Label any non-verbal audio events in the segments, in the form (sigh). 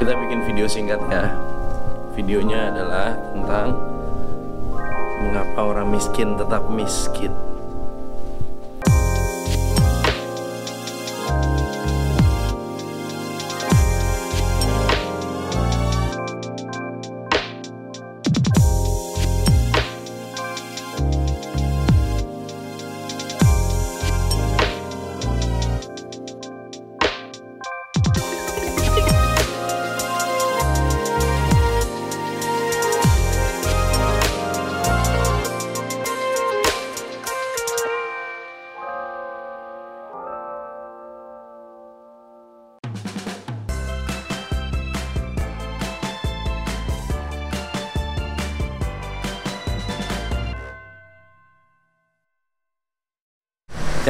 Kita bikin video singkat ya. Videonya adalah tentang mengapa orang miskin tetap miskin.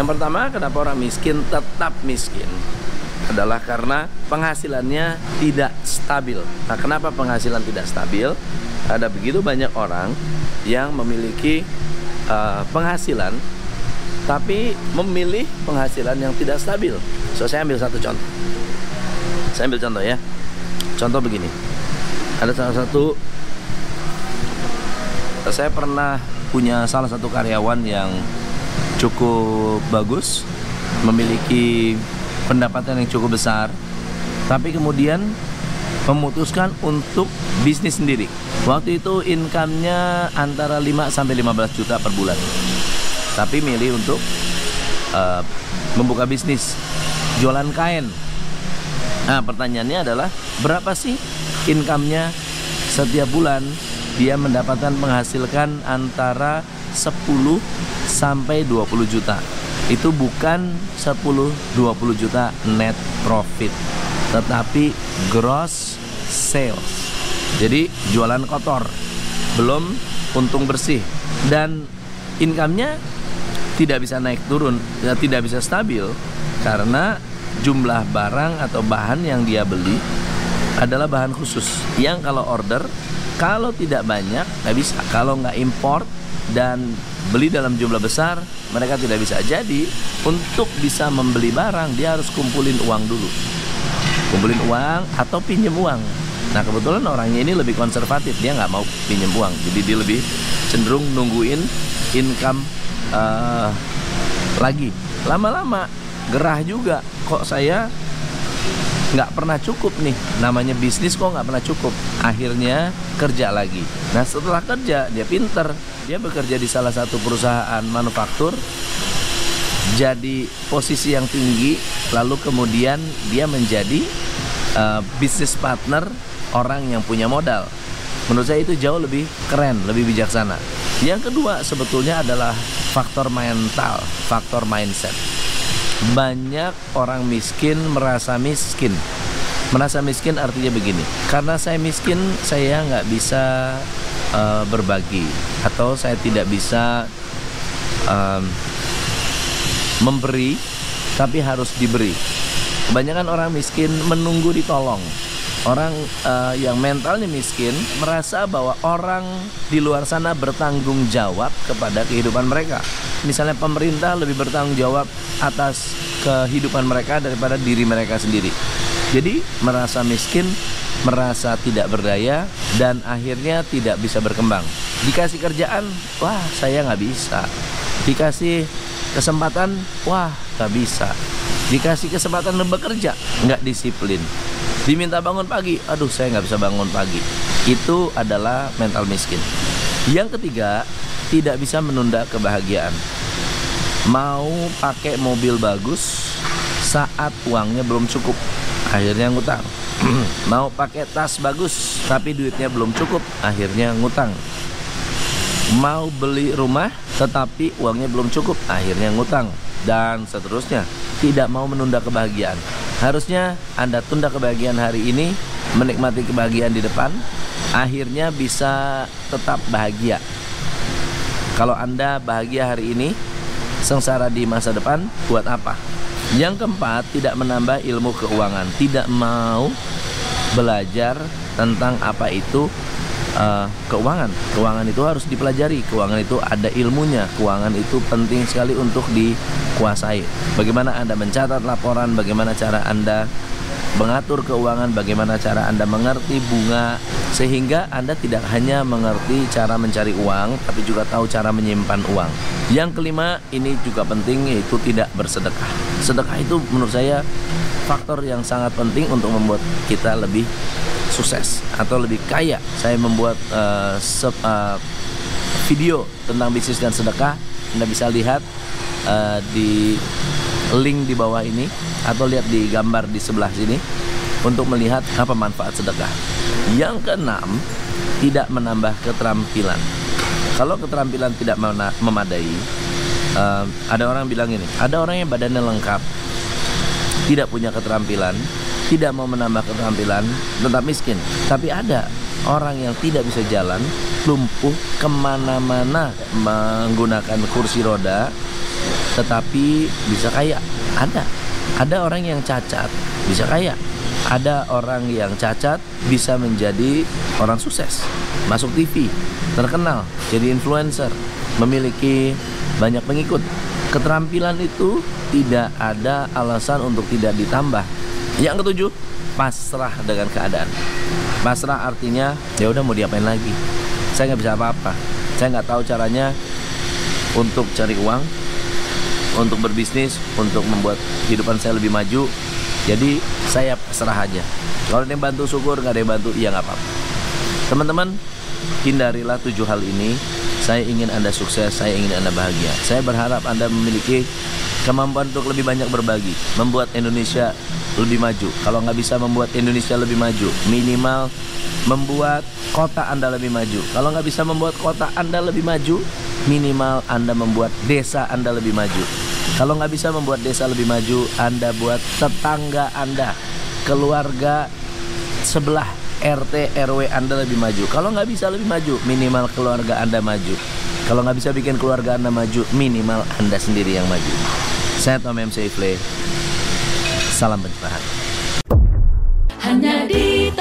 Yang pertama, kenapa orang miskin tetap miskin? Adalah karena penghasilannya tidak stabil. Nah, kenapa penghasilan tidak stabil? Ada begitu banyak orang yang memiliki uh, penghasilan, tapi memilih penghasilan yang tidak stabil. So, saya ambil satu contoh. Saya ambil contoh ya. Contoh begini. Ada salah satu saya pernah punya salah satu karyawan yang cukup bagus, memiliki pendapatan yang cukup besar, tapi kemudian memutuskan untuk bisnis sendiri. Waktu itu income-nya antara 5 sampai 15 juta per bulan. Tapi milih untuk uh, membuka bisnis jualan kain. Nah, pertanyaannya adalah berapa sih income-nya setiap bulan? Dia mendapatkan menghasilkan antara 10 sampai 20 juta. Itu bukan 10 20 juta net profit, tetapi gross sales. Jadi jualan kotor, belum untung bersih dan income-nya tidak bisa naik turun, ya, tidak bisa stabil karena jumlah barang atau bahan yang dia beli adalah bahan khusus yang kalau order kalau tidak banyak nggak bisa. Kalau nggak import dan beli dalam jumlah besar mereka tidak bisa. Jadi untuk bisa membeli barang dia harus kumpulin uang dulu. Kumpulin uang atau pinjam uang. Nah kebetulan orangnya ini lebih konservatif. Dia nggak mau pinjam uang. Jadi dia lebih cenderung nungguin income uh, lagi. Lama-lama gerah juga. Kok saya nggak pernah cukup nih. Namanya bisnis kok nggak pernah cukup. Akhirnya kerja lagi. Nah setelah kerja dia pinter. Dia bekerja di salah satu perusahaan manufaktur jadi posisi yang tinggi lalu kemudian dia menjadi uh, bisnis partner orang yang punya modal. Menurut saya itu jauh lebih keren lebih bijaksana. Yang kedua sebetulnya adalah faktor mental faktor mindset banyak orang miskin merasa miskin. Merasa miskin artinya begini karena saya miskin saya nggak bisa uh, berbagi atau saya tidak bisa um, memberi tapi harus diberi. Kebanyakan orang miskin menunggu ditolong. Orang uh, yang mentalnya miskin merasa bahwa orang di luar sana bertanggung jawab kepada kehidupan mereka. Misalnya pemerintah lebih bertanggung jawab atas kehidupan mereka daripada diri mereka sendiri. Jadi merasa miskin, merasa tidak berdaya dan akhirnya tidak bisa berkembang. Dikasih kerjaan, wah saya nggak bisa. Dikasih kesempatan, wah nggak bisa. Dikasih kesempatan bekerja, nggak disiplin diminta bangun pagi aduh saya nggak bisa bangun pagi itu adalah mental miskin yang ketiga tidak bisa menunda kebahagiaan. Mau pakai mobil bagus saat uangnya belum cukup. Akhirnya ngutang. (clears throat) Mau pakai tas bagus tapi duitnya belum cukup. Akhirnya ngutang. Mau beli rumah tetapi uangnya belum cukup. Akhirnya ngutang. Dan seterusnya. Tidak mau menunda kebahagiaan. Harusnya Anda tunda kebahagiaan hari ini, menikmati kebahagiaan di depan, akhirnya bisa tetap bahagia. Kalau Anda bahagia hari ini, sengsara di masa depan, buat apa? Yang keempat, tidak menambah ilmu keuangan, tidak mau belajar tentang apa itu uh, keuangan. Keuangan itu harus dipelajari. Keuangan itu ada ilmunya. Keuangan itu penting sekali untuk dikuasai. Bagaimana Anda mencatat laporan, bagaimana cara Anda mengatur keuangan, bagaimana cara Anda mengerti bunga, sehingga Anda tidak hanya mengerti cara mencari uang, tapi juga tahu cara menyimpan uang. Yang kelima, ini juga penting, yaitu tidak bersedekah. Sedekah itu menurut saya faktor yang sangat penting untuk membuat kita lebih sukses atau lebih kaya. Saya membuat uh, uh, video tentang bisnis dan sedekah. Anda bisa lihat uh, di link di bawah ini atau lihat di gambar di sebelah sini untuk melihat apa manfaat sedekah. Yang keenam, tidak menambah keterampilan. Kalau keterampilan tidak memadai, uh, ada orang bilang ini, ada orang yang badannya lengkap, tidak punya keterampilan, tidak mau menambah keterampilan, tetap miskin. Tapi ada orang yang tidak bisa jalan, lumpuh ke mana-mana menggunakan kursi roda, tetapi bisa kaya. Ada, ada orang yang cacat bisa kaya. Ada orang yang cacat bisa menjadi orang sukses, masuk TV, terkenal, jadi influencer, memiliki banyak pengikut. Keterampilan itu tidak ada alasan untuk tidak ditambah. Yang ketujuh, pasrah dengan keadaan. Pasrah artinya ya udah mau diapain lagi. Saya nggak bisa apa-apa. Saya nggak tahu caranya untuk cari uang, untuk berbisnis, untuk membuat kehidupan saya lebih maju. Jadi saya pasrah aja. Kalau ada yang bantu syukur, nggak ada yang bantu, iya nggak apa-apa. Teman-teman, hindarilah tujuh hal ini. Saya ingin Anda sukses, saya ingin Anda bahagia. Saya berharap Anda memiliki kemampuan untuk lebih banyak berbagi, membuat Indonesia lebih maju. Kalau nggak bisa membuat Indonesia lebih maju, minimal membuat kota Anda lebih maju. Kalau nggak bisa membuat kota Anda lebih maju, minimal Anda membuat desa Anda lebih maju. Kalau nggak bisa membuat desa lebih maju, Anda buat tetangga Anda, keluarga sebelah RT RW Anda lebih maju. Kalau nggak bisa lebih maju, minimal keluarga Anda maju. Kalau nggak bisa bikin keluarga Anda maju, minimal Anda sendiri yang maju. Saya Tom MC Ifle. Salam pencerahan. Hanya di